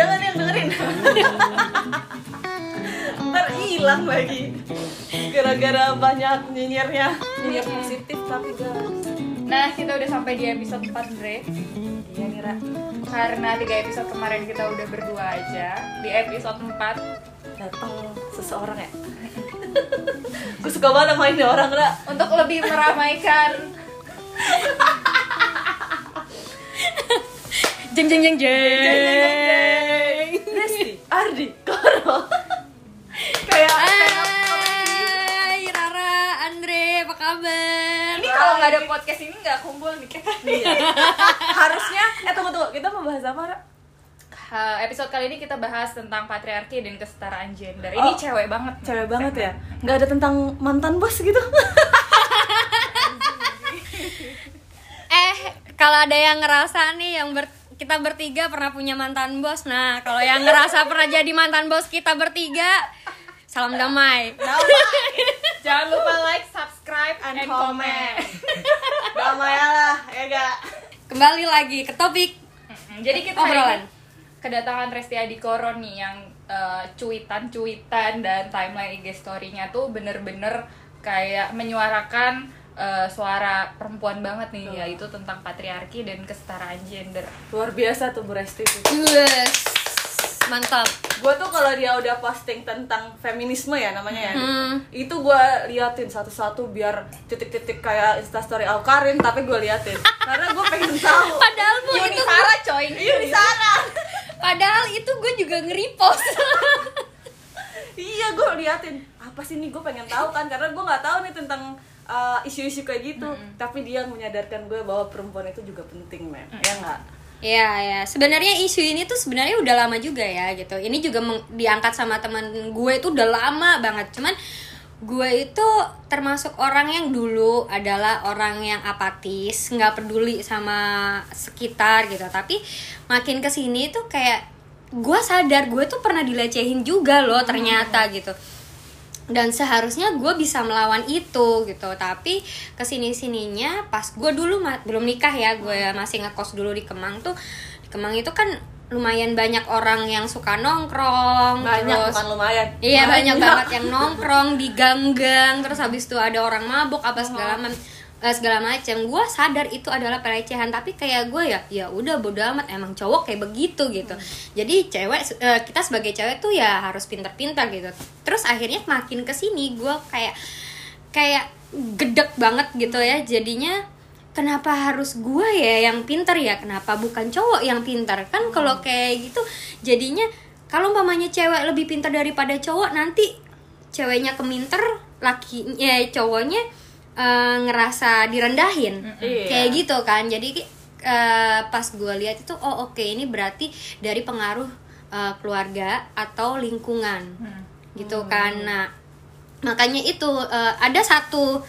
jangan yang dengerin? Ntar hilang lagi. Gara-gara banyak nyinyirnya. Nyinyir positif tapi guys Nah, kita udah sampai di episode 4, Dre. iya Nira. Karena tiga episode kemarin kita udah berdua aja. Di episode 4 datang seseorang ya? Gue suka banget sama ini orang Ra. untuk lebih meramaikan. Jeng jeng jeng jeng. Resti Ardi Koro kayak Hai Rara, Andre, apa kabar? ini kalau nggak ada podcast ini nggak kumpul nih kita. Iya. harusnya eh tunggu tunggu kita mau bahas apa Ra? Ha, episode kali ini kita bahas tentang patriarki dan kesetaraan gender. Ini Oh. cewek banget. nih. cewek banget ya nggak ada tentang mantan bos gitu Eh, kalau ada yang ngerasa nih yang ber- kita bertiga pernah punya mantan bos. Nah, kalau yang ngerasa pernah jadi mantan bos kita bertiga, salam damai. Jangan lupa like, subscribe, and, And comment. damai lah ya gak Kembali lagi ke topik. Jadi kita Obrolan. ini kedatangan Resti Adikoro nih yang eh, cuitan-cuitan dan timeline IG story-nya tuh bener-bener kayak menyuarakan eh, suara perempuan banget nih Betul. yaitu tentang patriarki dan kesetaraan gender. luar biasa tuh Bu Resti tuh Yes. Mantap. gue tuh kalau dia udah posting tentang feminisme ya namanya ya Hmm. itu gue liatin satu-satu biar titik-titik kayak instastory Alkarin tapi gue liatin karena gue pengen tahu Padahal bu Yuni itu Sara coy. iya di sana padahal itu gue juga nge-repost. iya gue liatin apa sih nih gue pengen tahu kan karena gue nggak tahu nih tentang uh, isu-isu kayak gitu. Tapi dia menyadarkan gue bahwa perempuan itu juga penting men ya nggak? Iya ya, sebenarnya isu ini tuh sebenarnya udah lama juga ya gitu. Ini juga meng- diangkat sama teman gue itu udah lama banget. Cuman gue itu termasuk orang yang dulu adalah orang yang apatis, nggak peduli sama sekitar gitu. Tapi makin ke sini tuh kayak gue sadar gue tuh pernah dilecehin juga loh ternyata gitu dan seharusnya gue bisa melawan itu gitu. Tapi ke sini sininya pas gue dulu belum nikah ya gue masih ngekos dulu di Kemang tuh di Kemang itu kan lumayan banyak orang yang suka nongkrong banyak terus bukan lumayan. Iya banyak banget yang nongkrong di gang-gang terus habis itu ada orang mabuk apa segala Uh-huh. Macam segala macam gue sadar itu adalah pelecehan tapi kayak gue ya ya udah bodo amat emang cowok kayak begitu gitu. Hmm. jadi cewek eh, kita sebagai cewek tuh ya harus pintar-pintar gitu. Terus akhirnya makin ke sini gue kayak kayak gedek banget gitu ya. Jadinya kenapa harus gue ya yang pintar ya? Kenapa bukan cowok yang pintar? Kan kalau kayak gitu jadinya kalau umpamanya cewek lebih pintar daripada cowok nanti ceweknya keminter laki ya cowoknya eh, ngerasa direndahin. Iya. kayak gitu kan. Jadi eh, pas gue lihat itu oh oke ini berarti dari pengaruh eh, keluarga atau lingkungan. Hmm. gitu kan. Nah makanya itu eh, ada satu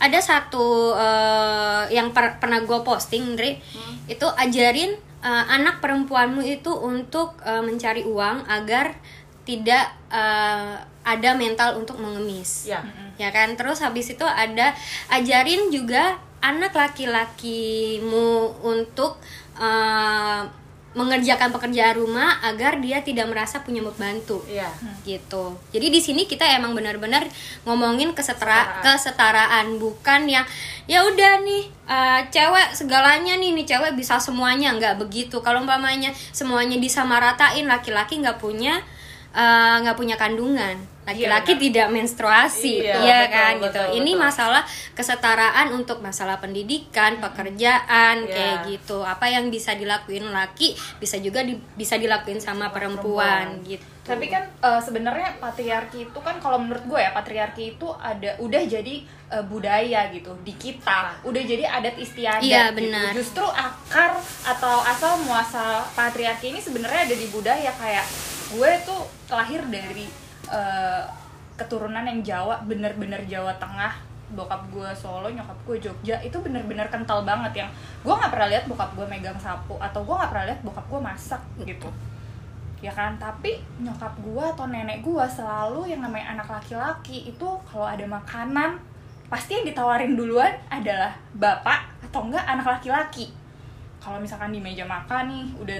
ada satu eh, yang per- pernah gue posting Dre itu ajarin eh, anak perempuanmu itu untuk eh, mencari uang agar tidak eh, ada mental untuk mengemis. Ya. Ya kan? Terus habis itu ada ajarin juga anak laki-lakimu untuk eh, mengerjakan pekerjaan rumah agar dia tidak merasa punya pembantu iya gitu. Jadi di sini kita emang benar-benar ngomongin kesetara Kesetaraan. kesetaraan. Bukan yang ya udah nih eh, cewek segalanya nih nih cewek bisa semuanya. Nggak begitu. Kalau umpamanya semuanya disamaratain laki-laki nggak punya eh, nggak punya kandungan. Laki-laki Iya, tidak menstruasi, Iya, iya betul, kan betul, gitu. betul. Ini masalah kesetaraan untuk masalah pendidikan, pekerjaan Iya. kayak gitu. Apa yang bisa dilakuin laki bisa juga di- bisa dilakuin sama perempuan, perempuan. gitu. Tapi kan eh, sebenarnya patriarki itu kan kalau menurut gue ya patriarki itu ada udah jadi eh, budaya gitu di kita, udah jadi adat istiadat. Iya, gitu. benar. Justru akar atau asal muasal patriarki ini sebenarnya ada di budaya kayak gue tuh lahir dari eh, keturunan yang Jawa, bener-bener Jawa Tengah. Bokap gue Solo, nyokap gue Jogja itu bener-bener kental banget yang gue nggak pernah lihat bokap gue megang sapu atau gue nggak pernah lihat bokap gue masak gitu. Ya kan? Tapi nyokap gua atau nenek gua selalu yang namanya anak laki-laki itu kalau ada makanan pasti yang ditawarin duluan adalah bapak atau enggak anak laki-laki. Kalau misalkan di meja makan nih udah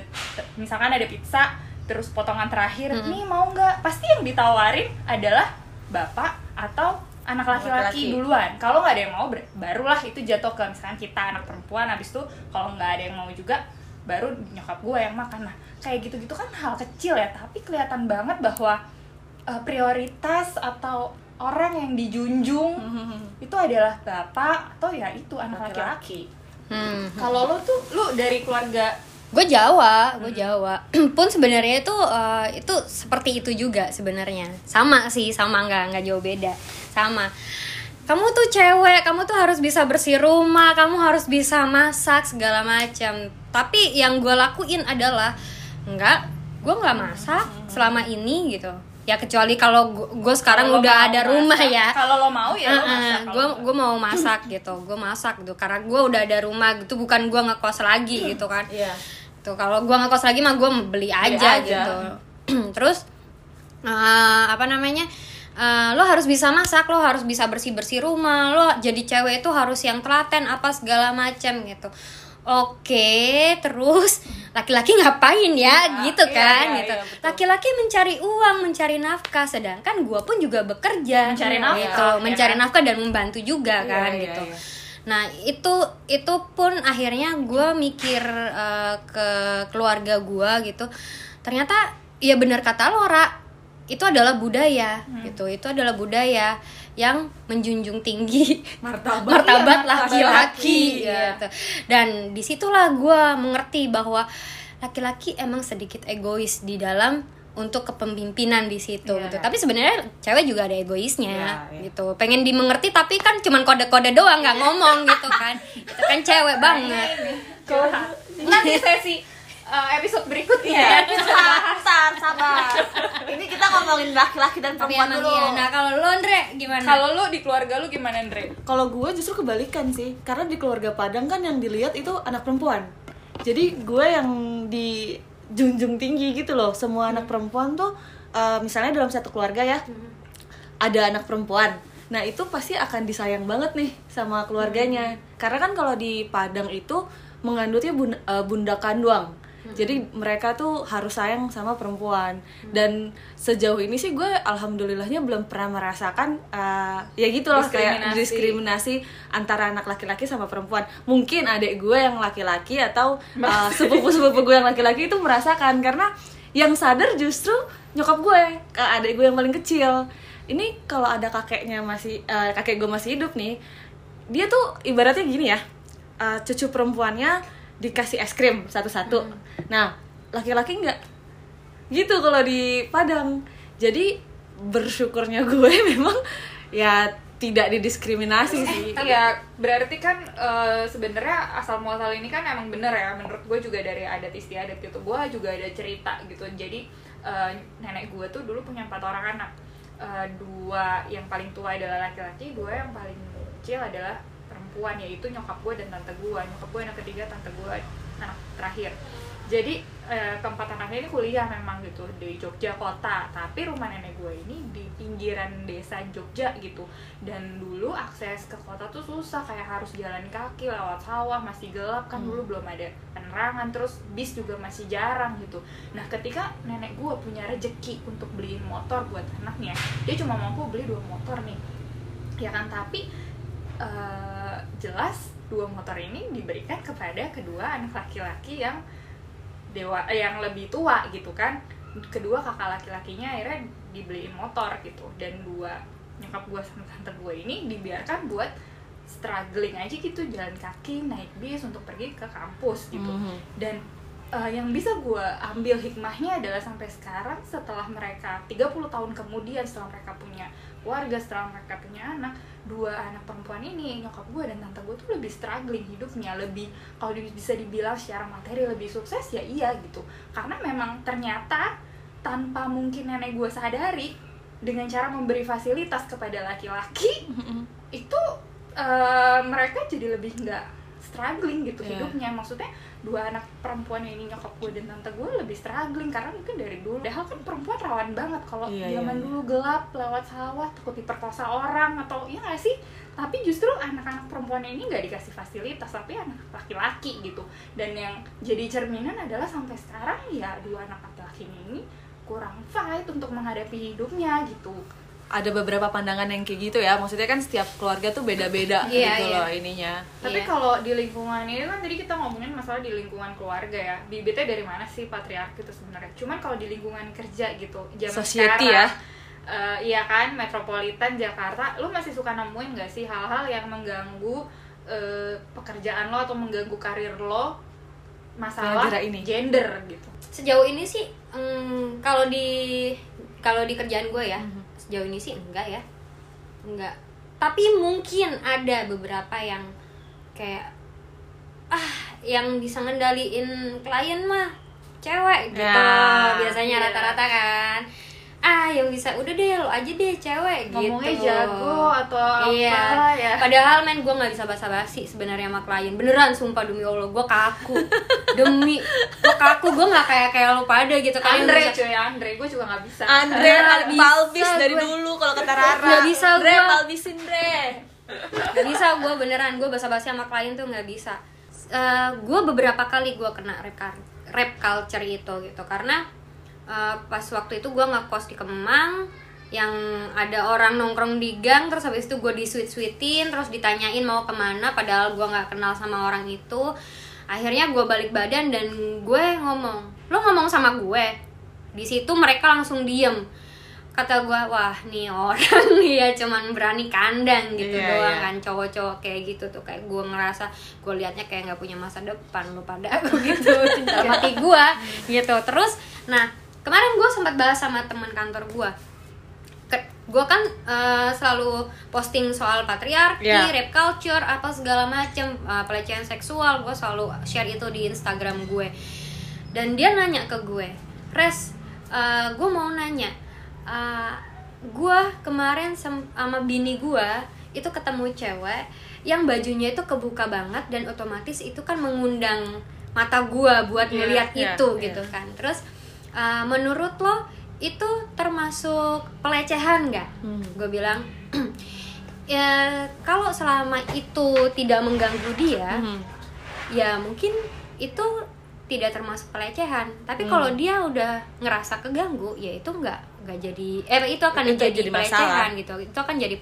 misalkan ada pizza terus potongan terakhir nih mau nggak? Pasti yang ditawarin adalah bapak atau anak laki-laki duluan. Kalau nggak ada yang mau barulah itu jatuh ke misalkan kita anak perempuan habis itu kalau nggak ada yang mau juga baru nyokap gue yang makan. Nah kayak gitu-gitu kan hal kecil ya tapi kelihatan banget bahwa eh, prioritas atau orang yang dijunjung itu adalah bapak atau ya itu anak laki-laki. Hmm. kalau lo tuh lu dari keluarga gue Jawa, gue Jawa. Pun sebenarnya itu eh, itu seperti itu juga sebenarnya. Sama sih, sama nggak nggak jauh beda. Sama. Kamu tuh cewek, kamu tuh harus bisa bersih rumah, kamu harus bisa masak segala macam. Tapi yang gue lakuin adalah nggak, gue nggak masak selama ini gitu. Ya kecuali kalau gue sekarang Kalau lo udah ada rumah masak, ya. kalau lo mau ya lo masak kalau gue nggak. gue mau masak gitu gue masak gitu karena gue udah ada rumah gitu bukan gue ngekos lagi gitu kan Iya. Tuh kalau gue ngekos lagi mah gue beli aja, aja. gitu terus eh, apa namanya eh, lo harus bisa masak lo harus bisa bersih bersih rumah lo jadi cewek itu harus yang telaten apa segala macam gitu Oke, terus laki-laki ngapain ya, Iya, gitu iya, kan, iya, gitu. iya. Laki-laki mencari uang, mencari nafkah, sedangkan gue pun juga bekerja, Mencari gitu. nafkah, ya mencari kan? nafkah dan membantu juga Iya, kan, iya, gitu. Nah itu itu pun akhirnya gue mikir eh, ke keluarga gue gitu. Ternyata ya benar kata Lora itu adalah budaya Hmm. gitu. Itu adalah budaya yang menjunjung tinggi Martabat. martabat Iya, laki-laki iya. gitu. Dan di situlah gue mengerti bahwa laki-laki emang sedikit egois di dalam untuk kepemimpinan di situ Iya. gitu. Tapi sebenarnya cewek juga ada egoisnya Iya, iya. gitu. Pengen dimengerti tapi kan cuman kode-kode doang nggak ngomong gitu kan. Itu kan cewek banget. Curhat. nanti sesi uh, episode berikutnya Iya. kita Sabar, sabar. Ini kita ngomongin laki-laki dan perempuan dulu. iya. Nah, kalau lo Andre gimana? kalau lu di keluarga lu gimana Andre Kalau gue justru kebalikan sih, karena di keluarga Padang kan yang dilihat itu anak perempuan. Jadi gue yang dijunjung tinggi gitu loh. Semua anak perempuan tuh, eh, misalnya dalam satu keluarga ya, ada anak perempuan. Nah itu pasti akan disayang banget nih sama keluarganya. Karena kan kalau di Padang itu mengandutnya eh, bunda kanduang. Jadi mereka tuh harus sayang sama perempuan. Dan sejauh ini sih gue alhamdulillahnya belum pernah merasakan eh, ya gitu loh kayak Diskriminasi. diskriminasi antara anak laki-laki sama perempuan. Mungkin adik gue yang laki-laki atau uh, sepupu-sepupu gue yang laki-laki itu merasakan karena yang sadar justru nyokap gue, ke adik gue yang paling kecil. Ini kalau ada kakeknya masih uh, kakek gue masih hidup nih, dia tuh ibaratnya gini ya. uh, cucu perempuannya dikasih es krim satu-satu. Nah, laki-laki enggak gitu kalau di Padang jadi bersyukurnya gue memang ya tidak didiskriminasi sih Iya, berarti kan eh, sebenarnya asal muasal ini kan emang bener ya. Menurut gue juga dari adat istiadat gitu. Gue juga ada cerita gitu. Jadi eh, nenek gue tuh dulu punya empat orang anak. Eh, dua yang paling tua adalah laki-laki, dua yang paling kecil adalah perempuan yaitu nyokap gue dan tante gue. Nyokap gue anak ketiga, tante gue anak terakhir. Jadi eh, keempat anaknya ini kuliah memang gitu di Jogja kota, tapi rumah nenek gue ini di pinggiran desa Jogja gitu. Dan dulu akses ke kota tuh susah, kayak harus jalan kaki lewat sawah, masih gelap kan dulu belum ada penerangan, terus bis juga masih jarang gitu. Nah ketika nenek gue punya rejeki untuk beliin motor buat anaknya, dia cuma mampu beli dua motor nih, ya kan? Tapi eh, jelas dua motor ini diberikan kepada kedua anak laki-laki yang dewa eh, yang lebih tua gitu kan. Kedua kakak laki-lakinya akhirnya dibeliin motor gitu. Dan dua nyokap gue sama tante gue ini dibiarkan buat struggling aja gitu jalan kaki naik bis untuk pergi ke kampus gitu. Mhm. dan eh, yang bisa gue ambil hikmahnya adalah sampai sekarang setelah mereka 30 tahun kemudian setelah mereka punya keluarga setelah mereka punya anak dua anak perempuan ini nyokap gue dan tante gue tuh lebih struggling hidupnya lebih kalau bisa dibilang secara materi lebih sukses ya iya gitu. Karena memang ternyata tanpa mungkin nenek gue sadari dengan cara memberi fasilitas kepada laki-laki itu eh, mereka jadi lebih nggak struggling gitu Iya. hidupnya. Maksudnya dua anak perempuan ini nyokap gue dan tante gue lebih struggling karena mungkin dari dulu. Padahal kan perempuan rawan banget kalau Iya, zaman iya, dulu gelap lewat sawah takut diperkosa orang atau ya nggak sih? Tapi justru anak-anak perempuan ini nggak dikasih fasilitas tapi anak laki-laki gitu. Dan yang jadi cerminan adalah sampai sekarang ya dua anak laki-laki ini kurang fight untuk menghadapi hidupnya gitu ada beberapa pandangan yang kayak gitu ya maksudnya kan setiap keluarga tuh beda-beda Iya, gitu iya. loh ininya Tapi Iya. kalau di lingkungan ini kan tadi kita ngomongin masalah di lingkungan keluarga ya. Bibitnya dari mana sih patriarki itu sebenarnya? Cuman kalau di lingkungan kerja gitu, zaman Society sekarang, ya. eh, iya kan, metropolitan Jakarta, lu masih suka nemuin gak sih hal-hal yang mengganggu eh, pekerjaan lo atau mengganggu karir lo masalah ini. gender gitu? sejauh ini sih mm, kalau di kalau di kerjaan gue ya Mhm. Sejauh ini sih enggak ya. Enggak. Tapi mungkin ada beberapa yang kayak ah yang bisa ngendaliin klien mah cewek gitu. Ya, biasanya iya. rata-rata kan ah yang bisa udah deh lo aja deh cewek Ngomongnya gitu jago atau iya apalah ya. padahal men gue nggak bisa basa-basi sebenarnya sama klien beneran sumpah demi allah gue kaku demi gue kaku gue nggak kayak kayak lo pada gitu kalian Andre bisa- cuy, Andre, gue juga gak bisa. Andre Nggak bisa Palbis dari gue. dulu kalau kata Rara Nggak bisa Andre gue. Palbisin Dre Gak bisa gue beneran gue basa-basi sama klien tuh nggak bisa. gue beberapa kali gue kena rap, kar- rap culture itu gitu karena eh, pas waktu itu gue ngekos di Kemang yang ada orang nongkrong di gang terus habis itu gue disuit suitin terus ditanyain mau ke mana padahal gue nggak kenal sama orang itu. Akhirnya gue balik badan dan gue ngomong lo ngomong sama gue? Di situ mereka langsung diem. Kata gue wah nih orang ya cuman berani kandang gitu Iya, doang iya. kan cowok-cowok kayak gitu tuh. Kayak gue ngerasa gue liatnya kayak nggak punya masa depan lu pada aku gitu dalam hati gue gitu. Terus nah kemarin gue sempat bahas sama teman kantor gue gue kan eh, selalu posting soal patriarki, Iya. rap culture, apa segala macem eh, pelecehan seksual, gue selalu share itu di Instagram gue. Dan dia nanya ke gue, res, gue mau nanya, gue kemarin sama bini gue itu ketemu cewek yang bajunya itu kebuka banget dan otomatis itu kan mengundang mata gue buat Iya, ngeliat iya, itu iya. gitu kan. Terus eh, menurut lo itu termasuk pelecehan nggak? Hmm. Gue bilang ya kalau selama itu tidak mengganggu dia, Hmm. ya mungkin itu tidak termasuk pelecehan. Tapi Hmm. kalau dia udah ngerasa keganggu, ya itu nggak nggak jadi eh itu akan Itu menjadi jadi pelecehan masalah. gitu. Itu akan jadi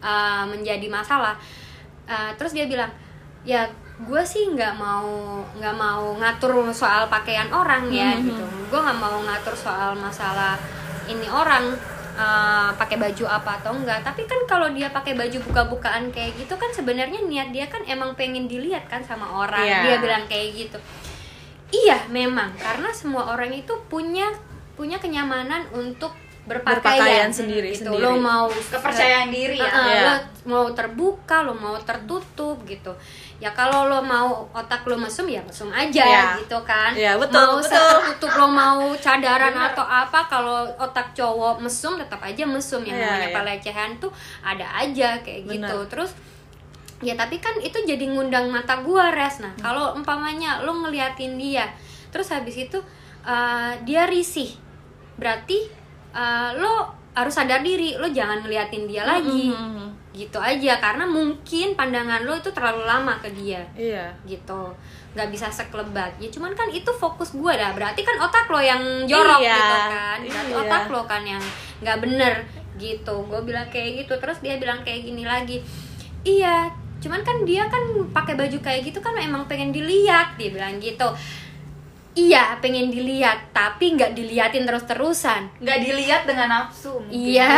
uh, menjadi masalah. Uh, terus dia bilang, ya gue sih nggak mau nggak mau ngatur soal pakaian orang ya Mhm. gitu. Gue nggak mau ngatur soal masalah ini orang uh, pakai baju apa atau enggak tapi kan kalau dia pakai baju buka-bukaan kayak gitu kan sebenarnya niat dia kan emang pengen dilihat kan sama orang Iya. dia bilang kayak gitu iya memang karena semua orang itu punya punya kenyamanan untuk berpakaian, Berpakaian sendiri- gitu sendiri. lo mau Kepercayaan diri ya. Uh-uh, Iya. lo mau terbuka lo mau tertutup gitu ya kalau lo mau otak lo mesum ya mesum aja Iya. gitu kan Iya, betul, mau betul. tertutup lo mau cadaran Bener. atau apa kalau otak cowok mesum tetap aja mesum yang Iya, namanya iya. pelecehan tuh ada aja kayak Bener. gitu terus ya tapi kan itu jadi ngundang mata gua res Hmm. nah kalau umpamanya lo ngeliatin dia terus habis itu uh, dia risih berarti uh, lo harus sadar diri lo jangan ngeliatin dia lagi. Mhm. gitu aja karena mungkin pandangan lo itu terlalu lama ke dia. Iya. gitu. Nggak bisa sekelebat. Ya cuman kan itu fokus gue dah. Berarti kan otak lo yang jorok Iya, gitu kan. Berarti iya. otak lo kan yang nggak bener. Gitu. Gue bilang kayak gitu. Terus dia bilang kayak gini lagi. Iya. Cuman kan dia kan pakai baju kayak gitu kan emang pengen dilihat. Dia bilang gitu iya pengen dilihat tapi nggak diliatin terus terusan nggak dilihat dengan nafsu mungkin. iya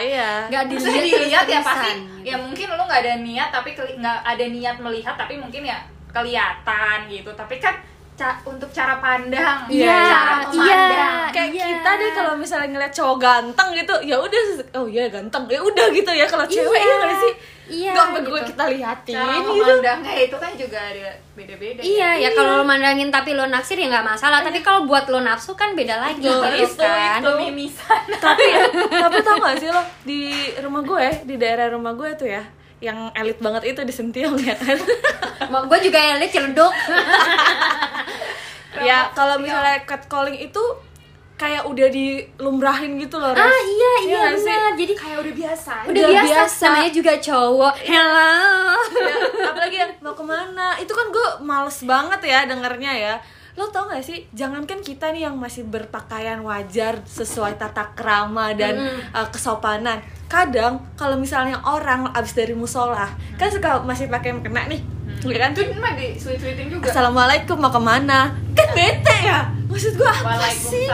iya. nggak dilihat dilihat ya pasti terus-terusan, ya mungkin lu nggak ada niat tapi nggak ada niat melihat tapi mungkin ya kelihatan gitu tapi kan ca- untuk cara pandang Iya, cara iya. memandang kayak Iya. kita deh kalau misalnya ngeliat cowok ganteng gitu ya udah oh iya ganteng ya udah gitu ya kalau cewek Iya. ya nggak sih Iya, gak gue gitu. kita liatin cara gitu memandangnya itu kan juga ada beda-beda Iya, ya kalau lo mandangin tapi lo naksir ya nggak masalah. Tapi kalau buat lo nafsu kan beda lagi Betul, gitu itu, kan. itu. mimisan tapi tapi tau gak sih lo di rumah gue di daerah rumah gue tuh ya yang elit banget itu di Sentiong ya kan? Gue juga elit celeduk ya kalau misalnya catcalling itu kayak udah dilumrahin gitu loh Res. ah iya iya sih? benar. Jadi kayak udah biasa udah udah biasa, biasa. namanya juga cowok. Hello. Ya, apalagi yang mau ke mana. Itu kan gue males banget ya dengernya ya lo tau gak sih jangankan kita nih yang masih berpakaian wajar sesuai tata krama dan uh, kesopanan. Kadang kalau misalnya orang abis dari musola kan suka masih pakai kena nih ya kan? Itu mah di sweet sweetin juga. Assalamualaikum mau ke mana? Kan bete ya maksud gue apa sih?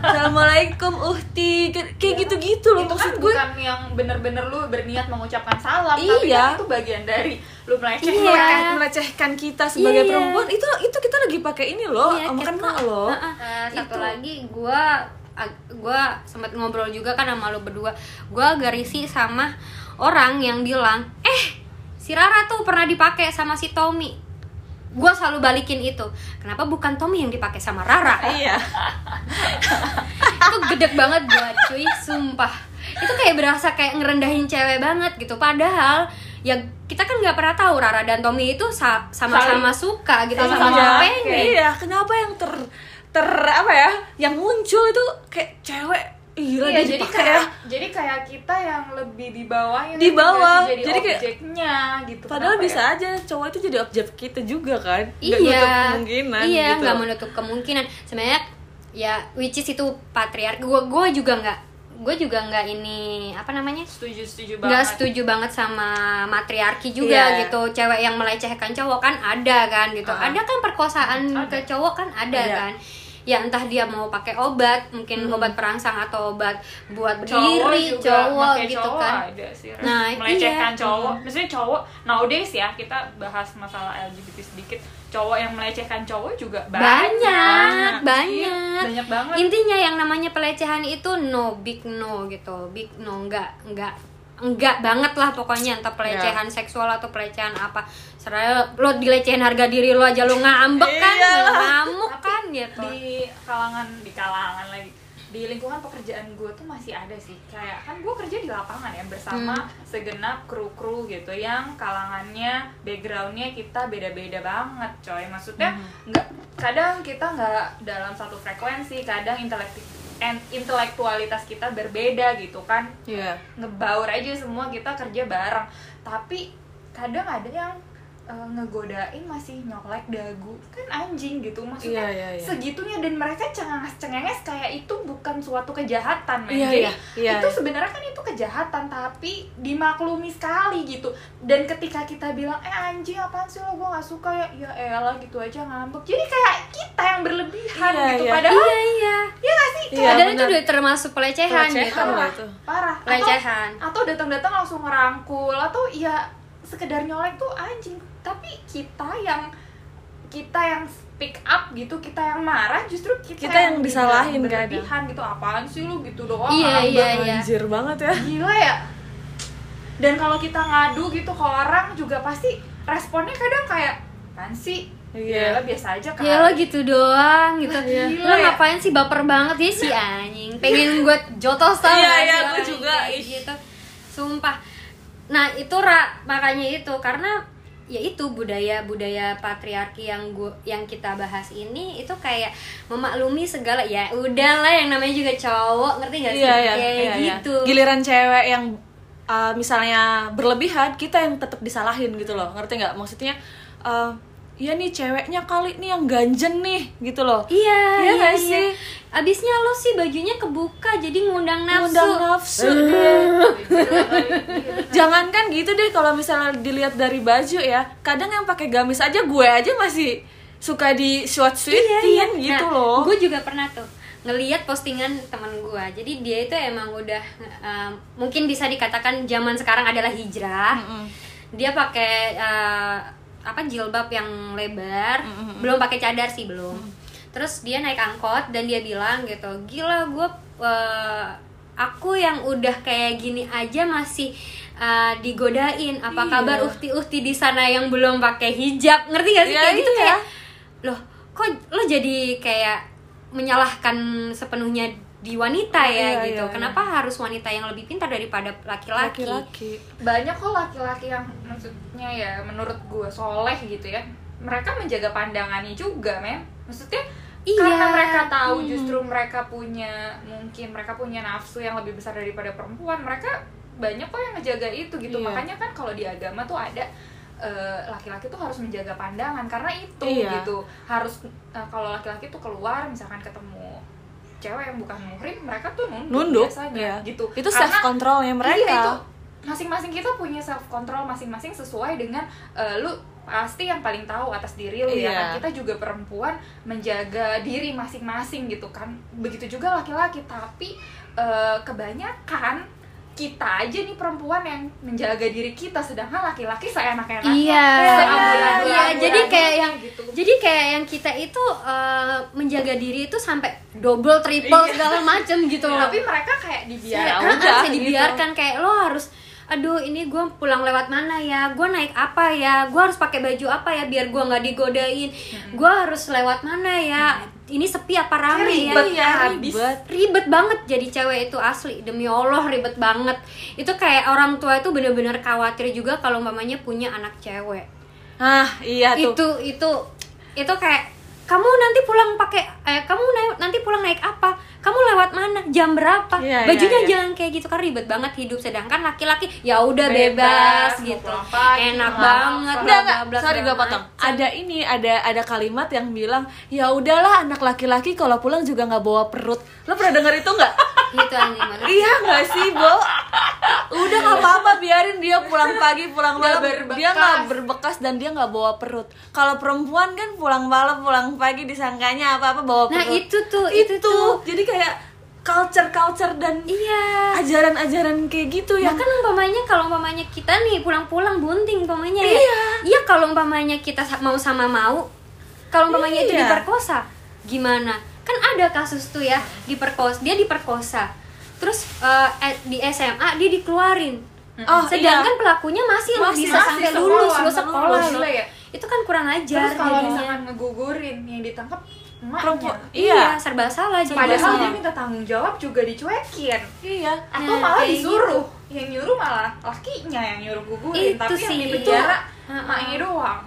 Assalamualaikum uhti Kayak- kayak gitu-gitu loh itu kan maksud gue bukan yang bener-bener lu berniat mengucapkan salam tapi Iya. kan itu bagian dari lu melecehkan Iya. meleceh- melecehkan kita sebagai Iya. perempuan itu itu kita lagi pakai ini loh Iya, kita- kena loh Heeh. Nah, satu itu. lagi gue gue sempat ngobrol juga kan sama lo berdua gue agak risih sama orang yang bilang eh si Rara tuh pernah dipakai sama si Tommy gue selalu balikin itu kenapa bukan Tommy yang dipakai sama Rara iya itu gede banget buat cuy sumpah itu kayak berasa kayak ngerendahin cewek banget gitu padahal ya kita kan nggak pernah tahu Rara dan Tommy itu sa- sama-sama suka gitu Sama-sama pakai. pengen iya kenapa yang ter ter apa ya yang muncul itu kayak cewek gila Iya, jadi kayak ya jadi kayak kita yang lebih di bawah yang Di nggak bawah. sih, jadi, Jadi kayak- objeknya gitu. padahal Kenapa bisa ya? aja cowok itu jadi objek kita juga kan Nggak iya nutup kemungkinan iya gitu. nggak menutup kemungkinan sebenarnya ya which is itu patriarki gue gue juga nggak gue juga nggak ini apa namanya setuju setuju nggak banget. setuju banget sama matriarki juga Iya. gitu cewek yang melecehkan cowok kan ada kan gitu Ah. ada kan perkosaan Ada. ke cowok kan ada, Ada. kan ya entah dia mau pakai obat mungkin Hmm. obat perangsang atau obat buat cowok berdiri juga cowok gitu cowok kan. ada sih. Nah, melecehkan iya. cowok. Maksudnya cowok nowadays ya kita bahas masalah LGBT sedikit. Cowok yang melecehkan cowok juga banyak banyak. Banyak, Iya, banyak. banget. Intinya yang namanya pelecehan itu no big no gitu. Big no enggak enggak enggak banget lah pokoknya entah pelecehan seksual atau pelecehan apa seraya lo dilecehin harga diri lo aja lo ngambek kan Iya. lo ngamuk Tapi kan gitu di kalangan di kalangan lagi di lingkungan pekerjaan gue tuh masih ada sih kayak kan gue kerja di lapangan ya bersama Hmm. segenap kru kru gitu yang kalangannya backgroundnya kita beda beda banget coy maksudnya Hmm. nggak kadang kita nggak dalam satu frekuensi kadang intelektif and intelektualitas kita berbeda gitu kan. Iya. Ngebaur aja semua kita kerja bareng. Tapi kadang ada yang eh, ngegodain masih nyolek dagu. Kan anjing gitu maksudnya Iya, iya, iya. segitunya. Dan mereka cengenges cengenges kayak itu bukan suatu kejahatan. Iya, jadi iya, iya, itu iya. sebenarnya kan itu kejahatan tapi dimaklumi sekali gitu. Dan ketika kita bilang eh anjing apaan sih lo? Gue nggak suka ya. Ya elah gitu aja ngambek. Jadi kayak kita yang berlebihan Iya, gitu. iya. padahal iya iya. Ya gak sih? Iya, padahal itu udah termasuk pelecehan, Pelecehan gitu. loh parah itu. parah. Atau- pelecehan. atau datang-datang langsung ngerangkul. Atau ya sekedar nyolek tuh anjing tapi kita yang kita yang speak up gitu kita yang marah justru kita, Kita yang disalahin kadang. berlebihan gitu. Apaan sih lu gitu doang? Iya, iya, iya. anjir banget ya. Gila ya. Dan kalau kita ngadu gitu ke orang juga pasti responnya kadang kayak apaan sih? Iya. ya biasa aja kan Ya lo gitu doang gitu. Lah, gila Lo ya. ngapain sih baper banget ya si anjing? Pengen gue jotos tau Iya, iya, gue juga, gitu. Sumpah. Nah itu Ra, makanya itu. Karena ya itu budaya budaya patriarki yang gua yang kita bahas ini itu kayak memaklumi segala ya udahlah yang namanya juga cowok ngerti gak sih? Iya iya kayak iya, iya. gitu. Giliran cewek yang uh, misalnya berlebihan kita yang tetap disalahin gitu loh ngerti nggak? Maksudnya uh, ya nih ceweknya kali nih yang ganjen nih gitu loh Iya, Iya iya, iya. sih? Abisnya lo sih bajunya kebuka jadi ngundang nafsu. Ngundang nafsu jangankan gitu deh kalau misalnya dilihat dari baju ya kadang yang pakai gamis aja gue aja masih suka di short sweetin gitu loh Gue juga pernah tuh ngeliat postingan teman gue. Jadi dia itu emang udah um, mungkin bisa dikatakan zaman sekarang adalah hijrah. Mm-mm. Dia pakai uh, apa jilbab yang lebar, belum pakai cadar sih belum. Terus dia naik angkot dan dia bilang gitu, gila gue aku yang udah kayak gini aja masih uh, digodain. Apa Iya. kabar uhti-uhti di sana yang belum pakai hijab? Ngerti gak sih Iya, kayak gitu iya. kayak loh kok lo jadi kayak menyalahkan sepenuhnya di wanita ya Iya, gitu. iya, Kenapa harus wanita yang lebih pintar daripada laki-laki? laki-laki banyak kok laki-laki yang maksudnya ya menurut gue soleh gitu ya mereka menjaga pandangannya juga men maksudnya Iya. karena mereka tahu Hmm. justru mereka punya mungkin mereka punya nafsu yang lebih besar daripada perempuan mereka banyak kok yang ngejaga itu gitu Iya. makanya kan kalau di agama tuh ada eh, laki-laki tuh harus menjaga pandangan karena itu Iya. gitu harus eh, kalau laki-laki tuh keluar misalkan ketemu cewek yang bukan muhrim mereka tuh nunduk, nunduk biasanya ya gitu. Itu Karena- self controlnya mereka. Iya itu masing-masing kita punya self control masing-masing sesuai dengan eh, lu pasti yang paling tahu atas diri lu ya Iya. kan kita juga perempuan menjaga diri masing-masing gitu kan? Begitu juga laki-laki tapi eh, kebanyakan kita aja nih perempuan yang menjaga diri kita sedangkan laki-laki Iya, seambulan-bulan- iya, jadi yang gitu jadi kayak yang kita itu eh, menjaga diri itu sampai double, triple Iya. segala macem gitu loh. tapi mereka kayak Ya dibiarkan udah gitu. dibiarkan kayak lo harus aduh ini gue pulang lewat mana ya? Gue naik apa ya? Gue harus pakai baju apa ya biar gue nggak digodain? Gue harus lewat mana ya? Ini sepi apa rame ya? Ribet Iya, habis. ribet. Ribet banget jadi cewek itu asli. Demi allah ribet banget. Itu kayak orang tua itu bener-bener khawatir juga kalau mamanya punya anak cewek. Ah iya tuh. Itu itu itu kayak kamu nanti pulang pakai eh kamu naik, nanti pulang naik apa kamu lewat mana jam berapa Iya, bajunya iya, iya. jangan kayak gitu kan ribet banget hidup sedangkan laki-laki ya udah Bebas, bebas, gitu pagi, enak mau banget. Enggak, enggak, sorry gue potong. Ada ini, ada ada kalimat yang bilang, ya udahlah anak laki-laki kalau pulang juga nggak bawa perut. Lo pernah dengar itu nggak? gitu anjing iya nggak sih, Bo? Udah nggak apa-apa, biarin dia pulang pagi, pulang malam, dia nggak berbekas dan dia nggak bawa perut. Kalau perempuan kan pulang malam, pulang pagi disangkanya apa-apa bawa nah perut. itu tuh itu, tuh Jadi kayak culture-culture dan iya ajaran-ajaran kayak gitu ya. bahkan umpamanya kalau umpamanya kita nih pulang-pulang bunting umpamanya ya Iya. iya kalau umpamanya kita mau sama mau kalau umpamanya itu Iya. diperkosa gimana kan ada kasus tuh ya diperkosa dia diperkosa terus eh, di SMA dia dikeluarin Oh, sedangkan pelakunya masih, Masih, bisa masih sampai sekolah, lulus lulus sekolah lulus. loh Gila ya. Itu kan kurang ajar terus kalau misalkan ngegugurin yang ditangkap emaknya Perempuan. iya Iya. serba salah jadi padahal dia minta tanggung jawab juga dicuekin Iya. atau Nah, malah kayak disuruh yang nyuruh malah lakinya yang nyuruh gugurin Itu tapi yang sih. di penjara Itu. emaknya doang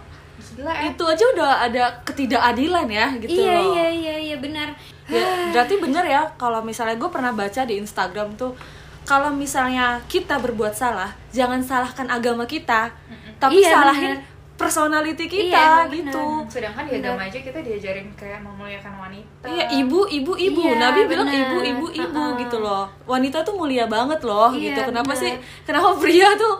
gila ya Itu aja udah ada ketidakadilan ya gitu iya loh. iya iya iya benar Ya, berarti bener ya kalau misalnya gue pernah baca di Instagram tuh kalau misalnya kita berbuat salah, jangan salahkan agama kita, tapi Iya, salahin bener. Personality Iya, kita emang gitu. bener. sedangkan di agama aja kita diajarin kayak memuliakan wanita Iya, ibu, ibu, ibu. Iya, Nabi bilang bener. ibu, ibu, ibu Uh-uh. gitu loh. Wanita tuh mulia banget loh Iya, gitu. Kenapa bener. sih? Kenapa pria tuh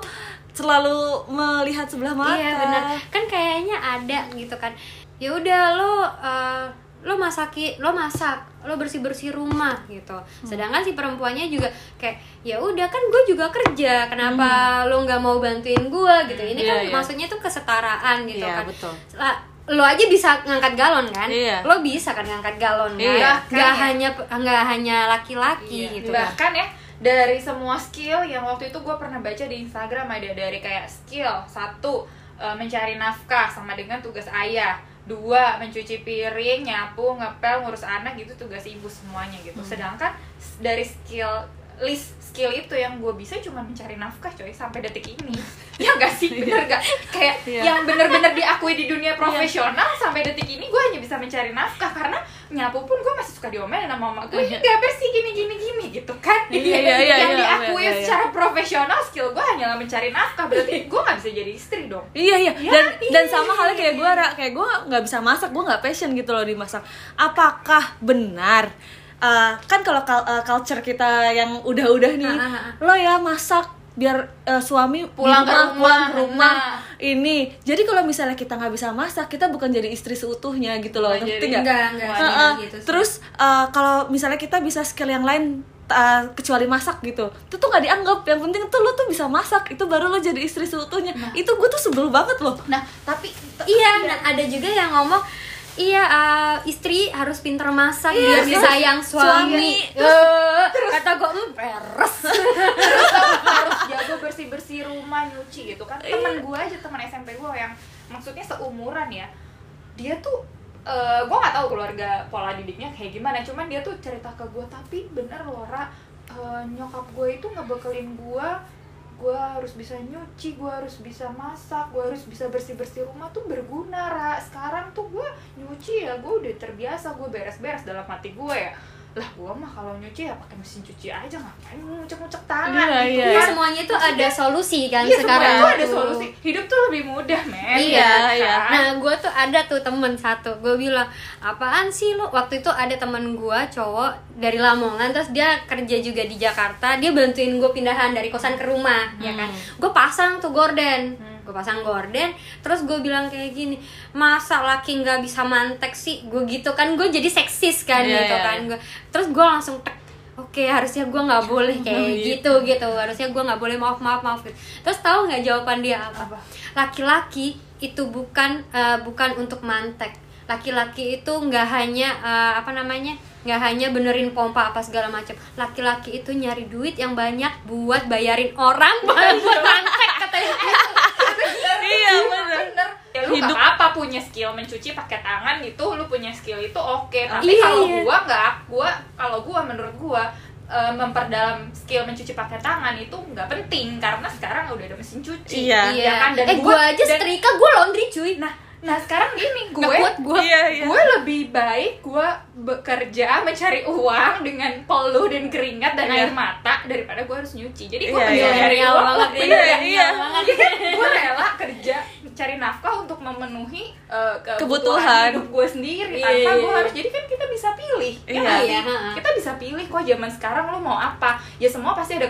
selalu melihat sebelah mata? Iya benar. Kan kayaknya ada gitu kan. Ya udah lo eh, lo masaki, lo masak, lo bersih bersih rumah gitu. Sedangkan si perempuannya juga kayak ya udah kan gue juga kerja, kenapa lo nggak mau bantuin gue gitu. Ini Iya, kan iya. maksudnya tuh kesetaraan gitu Iya, kan. betul. Lah, lo aja bisa ngangkat galon kan? Iya. Lo bisa kan ngangkat galon kan? Iya. Nggak Kan ya. hanya nggak hanya laki-laki Iya. gitu kan. bahkan ya dari semua skill yang waktu itu gue pernah baca di Instagram ada dari kayak skill satu eh, mencari nafkah sama dengan tugas ayah dua mencuci piring nyapu ngepel ngurus anak gitu tugas ibu semuanya gitu Hmm. sedangkan dari skill list skill itu yang gue bisa cuma mencari nafkah coy sampai detik ini. Ya gak sih? Bener gak kayak Iya. yang bener-bener diakui di dunia profesional sampai detik ini gue hanya bisa mencari nafkah karena nyapu pun gue masih suka diomelin sama mama gue ini gak bersih gini gini gini gitu kan? Iya, iya, iya, yang iya, diakui iya, iya. secara profesional skill gue hanyalah mencari nafkah berarti gue gak bisa jadi istri dong. Iya iya. Ya, dan iya. dan sama halnya kayak gue kayak gue nggak bisa masak gue nggak passion gitu loh di masak. Apakah benar uh, kan kalau uh, culture kita yang udah-udah nih Ah, ah, ah. lo ya masak biar uh, suami Pulang ke rumah, pulang ke rumah nah. ini jadi kalau misalnya kita nggak bisa masak kita bukan jadi istri seutuhnya gitu loh Bukan ngerti nggak? Enggak, gitu sih. terus uh, kalau misalnya kita bisa skill yang lain uh, kecuali masak gitu itu tuh nggak dianggap yang penting tuh lo tuh bisa masak itu baru lo jadi istri seutuhnya itu gue tuh sebel banget loh nah tapi Iya, nah, ada juga yang ngomong Iya, uh, istri harus pinter masak Iya, biar terus disayang suami, suami. Eh, kata gue, "Hmm, peres. terus harus jago bersih bersih rumah nyuci gitu kan temen gue aja teman SMP gue yang maksudnya seumuran ya dia tuh eh gue nggak tahu keluarga pola didiknya kayak gimana cuman dia tuh cerita ke gue tapi bener loh Ra eh, nyokap gue itu ngebekelin gue gue harus bisa nyuci gue harus bisa masak gue harus bisa bersih bersih rumah tuh berguna Ra. Sekarang tuh gue nyuci ya gue udah terbiasa gue beres beres dalam hati gue ya lah gue mah kalau nyuci ya pakai mesin cuci aja ngapain ngucek ngucek tangan Iya, gitu iya. Iya, kan. semuanya itu ada solusi kan Iya, sekarang. tuh ada solusi hidup tuh lebih mudah men Iya, iya. kan? Nah, gue tuh ada tuh temen satu, gue bilang apaan sih lo? Waktu itu ada temen gue cowok dari Lamongan, terus dia kerja juga di Jakarta, dia bantuin gue pindahan dari kosan ke rumah, ya kan? Gue pasang tuh gorden, gue pasang gorden, terus gue bilang kayak gini, masa laki nggak bisa mantek sih? Gue gitu kan, gue jadi seksis kan Iya, gitu iya. kan, gue, terus gue langsung tek, Oke, harusnya gue nggak boleh kayak gitu gitu. Harusnya gue nggak boleh maaf maaf maaf. Gitu. Terus tahu nggak jawaban dia apa? Laki-laki itu bukan eh, bukan untuk mantek laki-laki itu nggak hanya eh, apa namanya nggak hanya benerin pompa apa segala macam. Laki-laki itu nyari duit yang banyak buat bayarin orang buat mantek katanya iya bener bener. ya lu Hidup- gak apa punya skill mencuci pakai tangan itu lu punya skill itu oke. Tapi Iya, kalau iya. gua nggak gua kalau gua menurut gua eh, memperdalam skill mencuci pakai tangan itu nggak penting. Karena sekarang udah ada mesin cuci Iya. ya kan? Dan eh gue gua- aja dan- setrika gue laundry cuy. Nah nah sekarang gini gue Nggak kuat gue iya iya gue lebih baik gue bekerja mencari uang dengan peluh dan keringat dan Iya. air mata daripada gue harus nyuci jadi gue Iya, iya. nyari Milenial uang banget, iya, iya, iya. iya. gue rela kerja cari nafkah untuk memenuhi uh, Kebutuhan. hidup gue sendiri Iya, tanpa iya, gue iya. harus jadi kan kita bisa pilih ya Iya. sih? Iya, ha. kita bisa pilih kok zaman sekarang lo mau apa ya semua pasti ada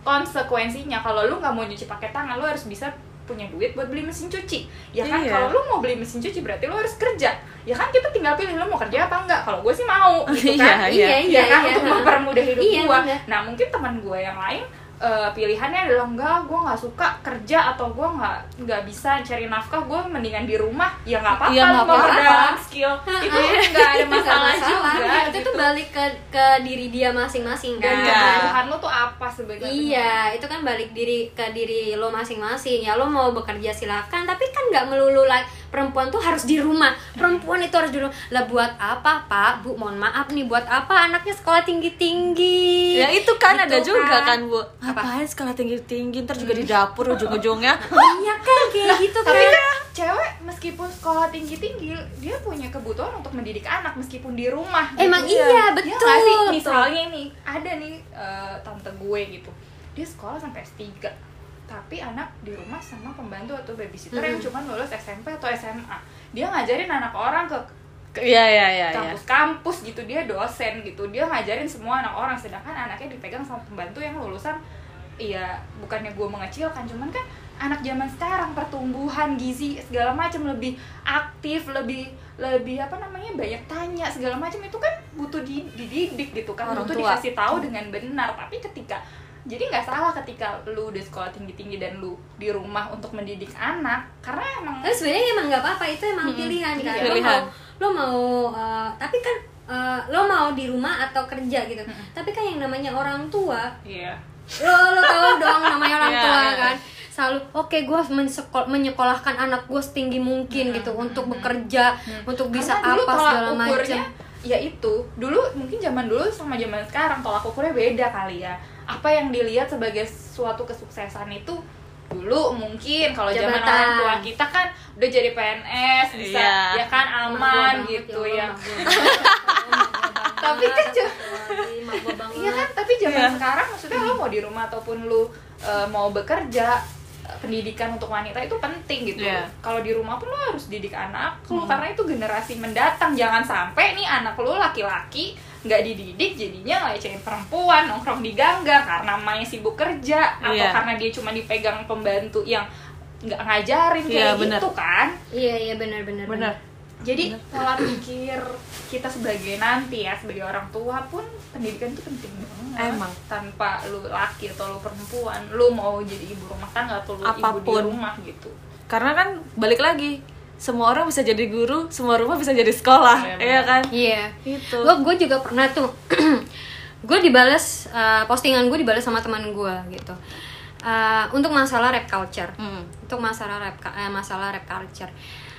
konsekuensinya kalau lu nggak mau nyuci pakai tangan lo harus bisa punya duit buat beli mesin cuci. Ya kan Iya. kalau lu mau beli mesin cuci berarti lu harus kerja. Ya kan kita tinggal pilih lu mau kerja apa enggak. Kalau gue sih mau gitu kan. Iya, iya ya kan iya untuk mempermudah hidup Iya, gue nah mungkin teman gue yang lain eh, pilihannya adalah enggak gue nggak suka kerja atau gue nggak nggak bisa cari nafkah gue mendingan di rumah ya nggak apa-apa lu apa-apa. memperdalam skill itu nggak ada masalah, juga itu gitu. tuh balik ke ke diri dia masing-masing kan Iya. kebutuhan lu tuh apa sebenarnya Iya, itu kan balik diri ke diri lo masing-masing. Ya lo mau bekerja silakan, tapi kan nggak melulu lah perempuan tuh harus di rumah. Perempuan itu harus di rumah. Lah buat apa, Pak? Bu, mohon maaf nih, buat apa anaknya sekolah tinggi-tinggi? ya itu kan Gitu ada juga kan bu Apa? ngapain sekolah tinggi tinggi ntar juga di dapur ujung-ujungnya Iya kan kayak gitu kan. tapi kan cewek meskipun sekolah tinggi tinggi dia punya kebutuhan untuk mendidik anak meskipun di rumah gitu. Emang iya, Ya betul. nggak sih? misalnya nih ada nih eh, tante gue gitu dia sekolah sampai S3 tapi anak di rumah sama pembantu atau babysitter yang cuma lulus SMP atau SMA dia ngajarin anak orang ke iya iya iya iya. kampus-kampus gitu. Dia dosen gitu. Dia ngajarin semua anak orang. Sedangkan anaknya dipegang sama pembantu yang lulusan iya bukannya gue mengecilkan. Cuman kan anak zaman sekarang pertumbuhan gizi segala macam lebih aktif lebih lebih apa namanya banyak tanya segala macam itu kan butuh di, dididik gitu kan. Orang butuh tua. dikasih tahu dengan benar. Tapi ketika jadi nggak salah ketika lu udah sekolah tinggi tinggi dan lu di rumah untuk mendidik anak karena emang Tapi sebenarnya emang nggak apa-apa, itu emang Mm-mm. pilihan kan. Iya. Lo Pilihan. mau lo mau eh, tapi kan eh, lo mau di rumah atau kerja gitu. Tapi kan yang namanya orang tua iya lo lo tau dong namanya orang Iya, tua iya. kan selalu oke gue menyekolahkan anak gue setinggi mungkin gitu untuk bekerja untuk bisa Karena apa segala macam ya itu dulu mungkin zaman dulu sama zaman sekarang tolak ukurnya beda kali ya. Apa yang dilihat sebagai suatu kesuksesan itu dulu mungkin kalau zaman orang tua kita kan udah jadi PNS bisa Iya. ya kan aman gitu ya Tapi kan Iya kan, tapi zaman Iya. sekarang maksudnya lo mau di rumah ataupun lo uh, mau bekerja pendidikan untuk wanita itu penting gitu. Iya. Kalau di rumah pun lo harus didik anak lo karena itu generasi mendatang. Jangan sampai nih anak lo laki-laki nggak dididik jadinya ngelecehin perempuan nongkrong di gangga karena main sibuk kerja atau Iya. karena dia cuma dipegang pembantu yang nggak ngajarin Iya, kayak bener. gitu kan iya iya benar benar bener jadi pola pikir kita sebagai nanti ya sebagai orang tua pun pendidikan itu penting banget. Emang. Tanpa lu laki atau lu perempuan, lu mau jadi ibu rumah tangga atau lu ibu di Apa pun. rumah gitu. karena kan balik lagi semua orang bisa jadi guru semua rumah bisa jadi sekolah Iya, iya kan iya itu gue gue juga pernah tuh gue dibales uh, postingan gue dibales sama teman gue gitu Uh, untuk masalah rap culture Hmm. untuk masalah rap eh, masalah rap culture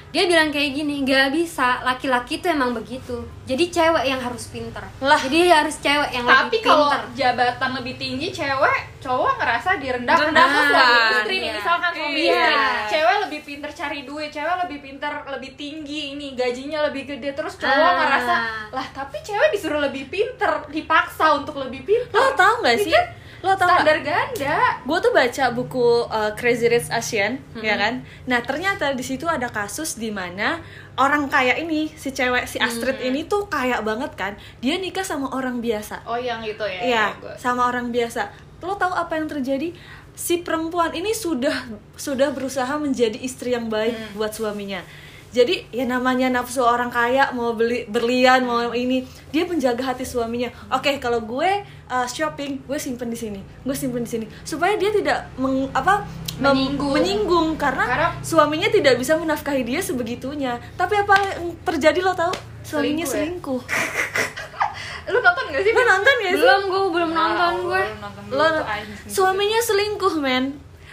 dia bilang kayak gini nggak bisa laki-laki tuh emang begitu jadi cewek yang harus pinter Lah. jadi harus cewek yang tapi lebih kalau pinter jabatan lebih tinggi cewek cowok ngerasa direndahkan Direndahkan. Aku suami istri nih Iya. misalkan suami Iya. istri cewek lebih pinter cari duit cewek lebih pinter lebih tinggi ini gajinya lebih gede terus cowok Ah. ngerasa lah tapi cewek disuruh lebih pinter dipaksa untuk lebih pinter lo tau gak Ini sih kan lo tau gak standar ganda. Gue tuh baca buku uh, Crazy Rich Asian ya kan? Nah ternyata di situ ada kasus di mana orang kaya ini si cewek si Astrid ini tuh kaya banget kan? Dia nikah sama orang biasa. Oh yang itu ya Iya, gua- sama orang biasa. Lo tahu apa yang terjadi? Si perempuan ini sudah sudah berusaha menjadi istri yang baik buat suaminya. Jadi ya namanya nafsu orang kaya mau beli berlian mau ini dia menjaga hati suaminya. Oke kalau gue uh, shopping gue simpen di sini, gue simpen di sini supaya dia tidak meng, apa Menyinggung. menyinggung karena, Karena- suaminya tidak bisa menafkahi dia sebegitunya. Tapi apa yang terjadi lo tahu? Suaminya Selingkuh ya? selingkuh. lu nonton gak sih Lo nonton gak sih? belum gue belum nonton gue belum nonton dulu Lo suaminya selingkuh men.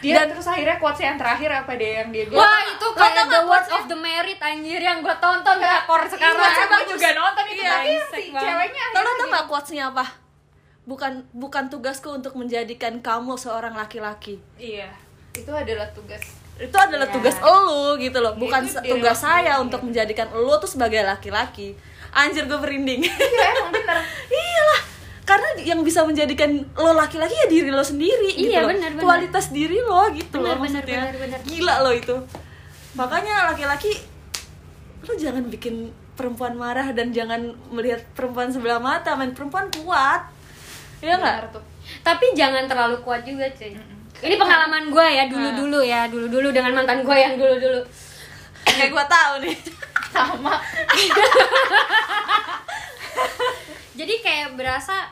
Dia Dan terus akhirnya quotes yang terakhir apa deh yang dia bilang Wah itu kayak The Words of the Merit anjir yang gue tonton drakor sekarang Iya, gue juga nonton itu Iya, tapi brengsek si ceweknya Lo tau gak quotesnya apa? Bukan bukan tugasku untuk menjadikan kamu seorang laki-laki. iya itu adalah tugas Itu adalah Iya. tugas elu gitu loh, bukan Itu tugas saya untuk menjadikan elu tuh sebagai laki-laki. Anjir gue merinding. iya emang bener Iyalah, karena yang bisa menjadikan lo laki-laki ya diri lo sendiri gitu Iya, loh. benar, benar. Kualitas diri lo gitu Benar, loh maksudnya. benar, benar. Gila lo itu. Makanya laki-laki lo jangan bikin perempuan marah dan jangan melihat perempuan sebelah mata, main perempuan kuat. Iya nggak? Bener tapi jangan terlalu kuat juga cuy ini pengalaman gue ya dulu dulu ya dulu dulu dengan mantan gue yang dulu dulu Kayak gue tahu nih. sama jadi kayak berasa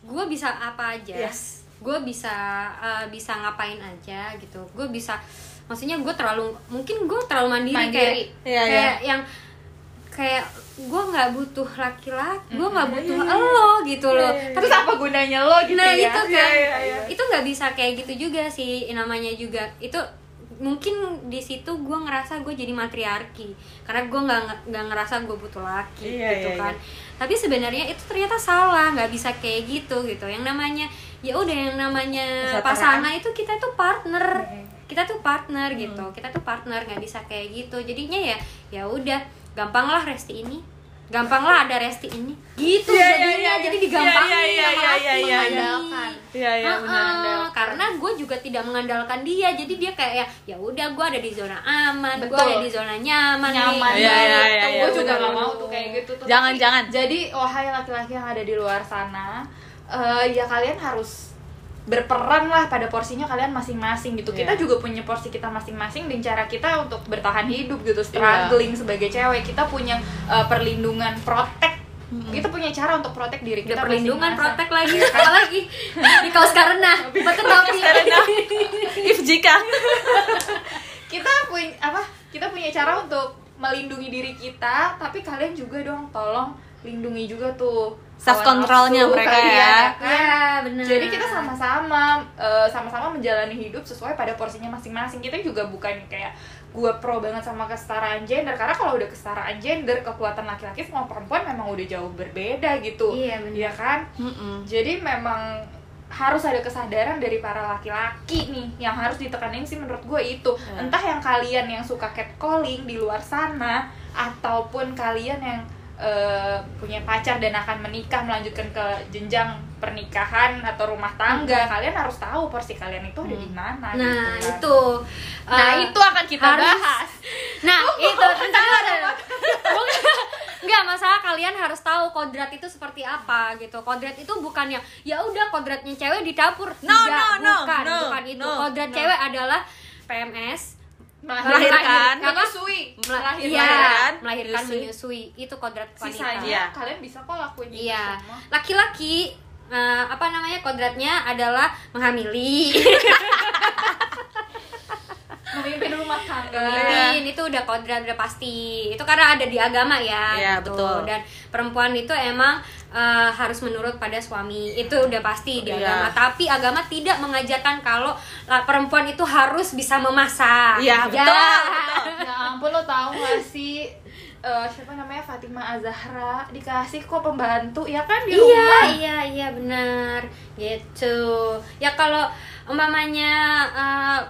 gue bisa apa aja Yes. gue bisa eh, bisa ngapain aja gitu gue bisa maksudnya gue terlalu mungkin gue terlalu mandiri, Mandiri. kayak Iya, kayak yang kayak gue nggak butuh laki-laki gue nggak butuh iya, iya. lo gitu loh terus apa gunanya lo gitu nah ya itu kan Iya, iya, iya. itu nggak bisa kayak gitu juga sih namanya juga itu mungkin di situ gue ngerasa gue jadi matriarki. Karena gue nggak nggak ngerasa gue butuh laki Iya, gitu iya, kan. Tapi sebenarnya itu ternyata salah nggak bisa kayak gitu gitu. Yang namanya ya udah yang namanya pasangan itu kita tuh partner. Mm. kita tuh partner gitu. Kita tuh partner nggak bisa kayak gitu. Jadinya ya ya udah gampang lah resti ini gampang lah ada resti ini gitu Iya, iya, jadinya iya, jadi iya. digampangin Iya, iya, sama iya, laki iya, iya, iya. Mengandalkan. Iya iya Heeh, benar. karena gue juga tidak mengandalkan dia jadi dia kayak ya ya udah gue ada di zona aman gue Betul. ada di zona nyaman, nyaman nih. Iya, iya, banget. iya, iya, gue juga bener, gak mau tuh kayak gitu tuh Jangan, Tapi- jangan. jadi wahai laki-laki yang ada di luar sana eh, ya kalian harus berperan lah pada porsinya kalian masing-masing gitu. Kita Iya. juga punya porsi kita masing-masing dan cara kita untuk bertahan hidup gitu struggling sebagai cewek. Kita punya eh, perlindungan protek kita punya cara untuk protek diri Udah kita perlindungan protek lagi apa lagi di kaos karena. Pakai topi. If jika. kita punya apa? Kita punya cara untuk melindungi diri kita tapi kalian juga dong tolong lindungi juga tuh Self controlnya mereka kalian, ya. kan? ya benar jadi kita sama-sama eh, sama-sama menjalani hidup sesuai pada porsinya masing-masing kita juga bukan kayak gue pro banget sama kesetaraan gender karena kalau udah kesetaraan gender kekuatan laki-laki sama perempuan memang udah jauh berbeda gitu Iya, benar. Iya kan Mm-mm. jadi memang harus ada kesadaran dari para laki-laki nih yang harus ditekanin sih menurut gue itu Ya. entah yang kalian yang suka catcalling di luar sana ataupun kalian yang eh, punya pacar dan akan menikah melanjutkan ke jenjang pernikahan atau rumah tangga kalian harus tahu porsi kalian itu ada di mana nah gitu kan. itu nah eh, itu akan kita harus- bahas Nah, itu bentar, bentar. Enggak, masalah kalian harus tahu kodrat itu seperti apa gitu. Kodrat itu bukan yang ya udah kodratnya cewek di dapur. No, Tidak, no, no, bukan, no, bukan itu. no, kodrat no. cewek adalah PMS, Melahirkan. Menyusui Mela- melahirkan iya, melahirkan, menyusui. menyusui. Itu kodrat wanita. sisanya Iya. kalian bisa kok lakuin itu Iya, semua. laki-laki eh, apa namanya kodratnya adalah menghamili. memimpin rumah tangga Pemimpin itu udah kodrat udah pasti. Itu karena ada di agama ya. Iya, gitu. betul. Dan perempuan itu emang eh, harus menurut pada suami. Itu udah pasti di Iya. agama. Tapi agama tidak mengajarkan kalau lah, perempuan itu harus bisa memasak. Iya, Ya. betul, betul. ya ampun lo tahu gak sih eh, siapa namanya Fatima Azahra dikasih kok pembantu ya kan di iya rumah iya iya benar gitu ya kalau umpamanya eh,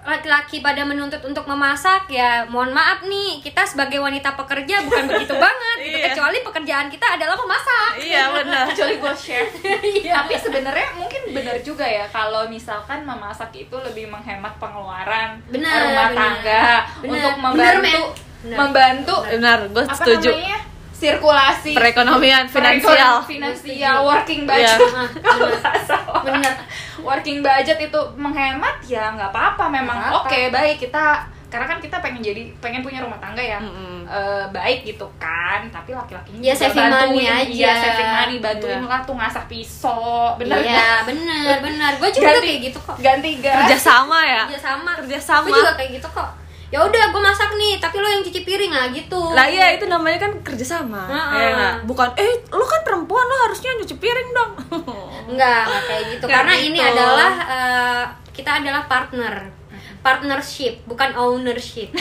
laki-laki pada menuntut untuk memasak ya mohon maaf nih kita sebagai wanita pekerja bukan begitu banget gitu Iya. kecuali pekerjaan kita adalah memasak iya benar kecuali gue share Iya. tapi sebenarnya mungkin benar juga ya kalau misalkan memasak itu lebih menghemat pengeluaran Benar, rumah benar. tangga Benar. untuk Benar, membantu. Benar. membantu benar gue apa setuju namanya sirkulasi. Perekonomian finansial. finansial working Iya. budget. Ah, kalau benar. working budget itu menghemat ya nggak apa-apa memang oke baik. Kita karena kan kita pengen jadi pengen punya rumah tangga ya. Mm-mm. Eh, baik gitu kan tapi laki-lakinya Ya, saving money aja. iya saving money bantuin Iya. lah tuh ngasak pisau. Bener iya nggak? benar benar gue juga Ganti- kayak gitu kok. ganti gas. Kerja sama ya? Kerja sama. Kerja sama. Gue juga kayak gitu kok ya udah gue masak nih tapi lo yang cuci piring lah gitu lah iya itu namanya kan kerja sama Heeh. ya nggak? bukan eh lu kan perempuan lo harusnya nyuci piring dong Enggak, kayak gitu. Kayak Karena gitu. ini adalah eh, kita adalah partner. Partnership, bukan ownership.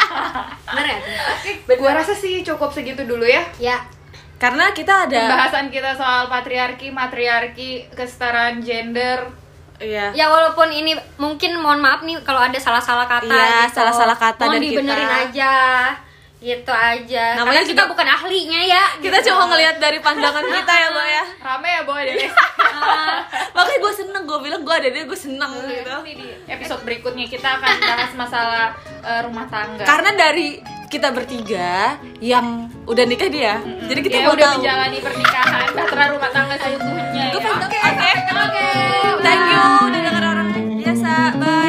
Bener ya? gua rasa sih cukup segitu dulu ya Ya, karena kita ada pembahasan kita soal patriarki matriarki kesetaraan gender iya ya walaupun ini mungkin mohon maaf nih kalau ada salah-salah kata Iya, gitu. salah-salah kata Mohon dari dibenerin kita. aja. Gitu aja. Namanya Karena kita juga- bukan ahlinya ya. kita gitu. cuma ngelihat dari pandangan kita ya mbak ya rame ya boy deh Ah, makanya gue seneng gue bilang gue ada dia gue seneng gitu Nanti di episode berikutnya kita akan bahas masalah eh, rumah tangga karena dari kita bertiga yang udah nikah dia. Mm-hmm. Jadi kita mau udah tahu. menjalani pernikahan, bahtera rumah tangga seutuhnya. Oke, oke. Thank you udah dengar orang biasa. Bye.